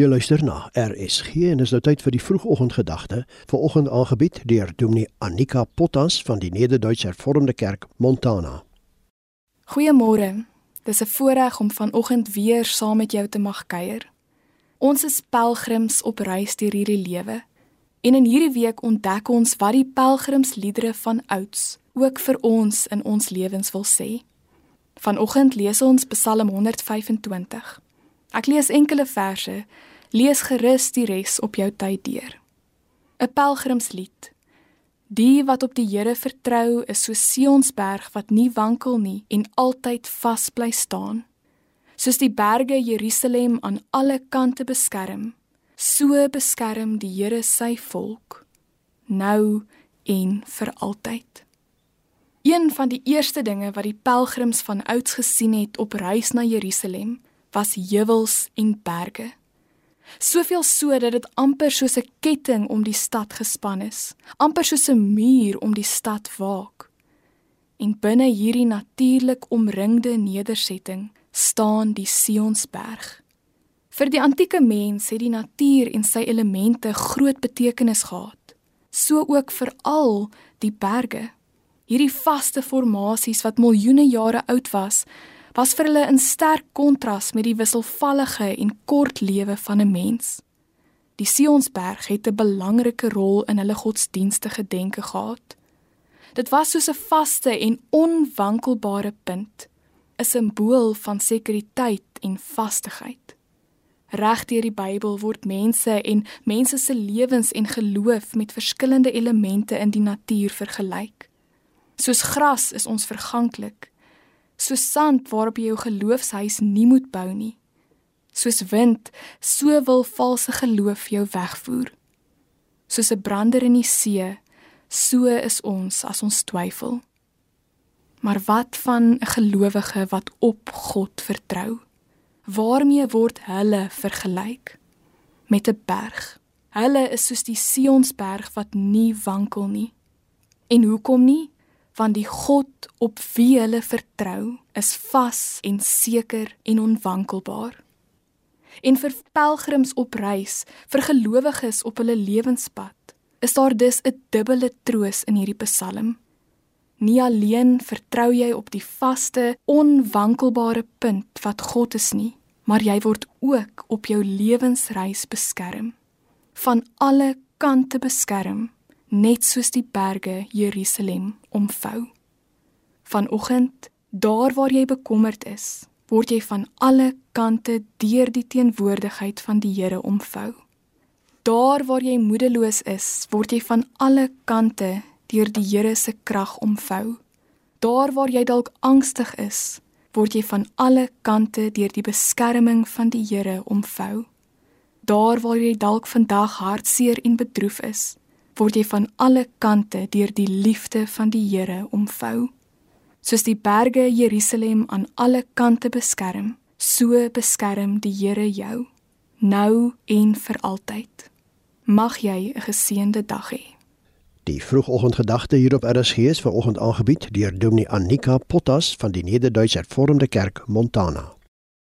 Jy luister na RSG en is nou tyd vir die vroegoggendgedagte. Vanoggend aangebied deur Dominee Annika Potas van die Nederduitse Hervormde Kerk Montana. Goeiemôre. Dis 'n voorreg om vanoggend weer saam met jou te mag kuier. Ons is pelgrims op reis deur hierdie lewe. En in hierdie week ontdek ons wat die pelgrimsliedere van ouds ook vir ons in ons lewens wil sê. Vanoggend lees ons Psalm 125. Ek lees enkele verse. Lees gerus die res op jou tyd deur. 'n Pelgrimslied. Die wat op die Here vertrou, is so Sionsberg wat nie wankel nie en altyd vas bly staan. Soos die berge Jerusalem aan alle kante beskerm, so beskerm die Here sy volk nou en vir altyd. Een van die eerste dinge wat die pelgrims van ouds gesien het op reis na Jerusalem, was heuwels en berge. Soveel so dat dit amper soos 'n ketting om die stad gespan is, amper soos 'n muur om die stad waak. En binne hierdie natuurlik omringde nedersetting staan die Sionsberg. Vir die antieke mens het die natuur en sy elemente groot betekenis gehad, so ook vir al die berge hierdie vaste formasies wat miljoene jare oud was, was vir hulle in sterk kontras met die wisselvallige en kort lewe van 'n mens. Die Sionsberg het 'n belangrike rol in hulle godsdienstige denke gehad. Dit was soos 'n vaste en onwankelbare punt, 'n simbool van sekuriteit en vastigheid. Reg deur die Bybel word mense en mense se lewens en geloof met verskillende elemente in die natuur vergelyk. Soos gras is ons verganklik. Soos sand waarop jy jou geloofshuis nie moet bou nie. Soos wind, so wil valse geloof jou wegvoer. Soos 'n brander in die see, so is ons as ons twyfel. Maar wat van 'n gelowige wat op God vertrou? Waarmee word hulle vergelyk? Met 'n berg. Hulle is soos die Sionsberg wat nie wankel nie. En hoekom nie? Want die God op wie hulle vertrou is vas en seker en onwankelbaar. En vir pelgrims op reis, vir gelowiges op hulle lewenspad, is daar dus 'n dubbele troos in hierdie Psalm. Nie alleen vertrou jy op die vaste, onwankelbare punt wat God is nie, maar jy word ook op jou lewensreis beskerm. Van alle kante beskerm net soos die berge Jerusalem omvou. Vanoggend, daar waar jy bekommerd is, word jy van alle kante deur die teenwoordigheid van die Here omvou. Daar waar jy moedeloos is, word jy van alle kante deur die Here se krag omvou. Daar waar jy dalk angstig is, word jy van alle kante deur die beskerming van die Here omvou. Daar waar jy dalk vandag hartseer en bedroef is, word jy van alle kante deur die liefde van die Here omvou. Soos die berge Jerusalem aan alle kante beskerm, so beskerm die Here jou, nou en vir altyd. Mag jy 'n geseënde dag hê. Die vroegoggendgedagte hier op RSG is vanoggend aangebied deur Dominee Annika Potas van die Nederduitse Hervormde Kerk Montana.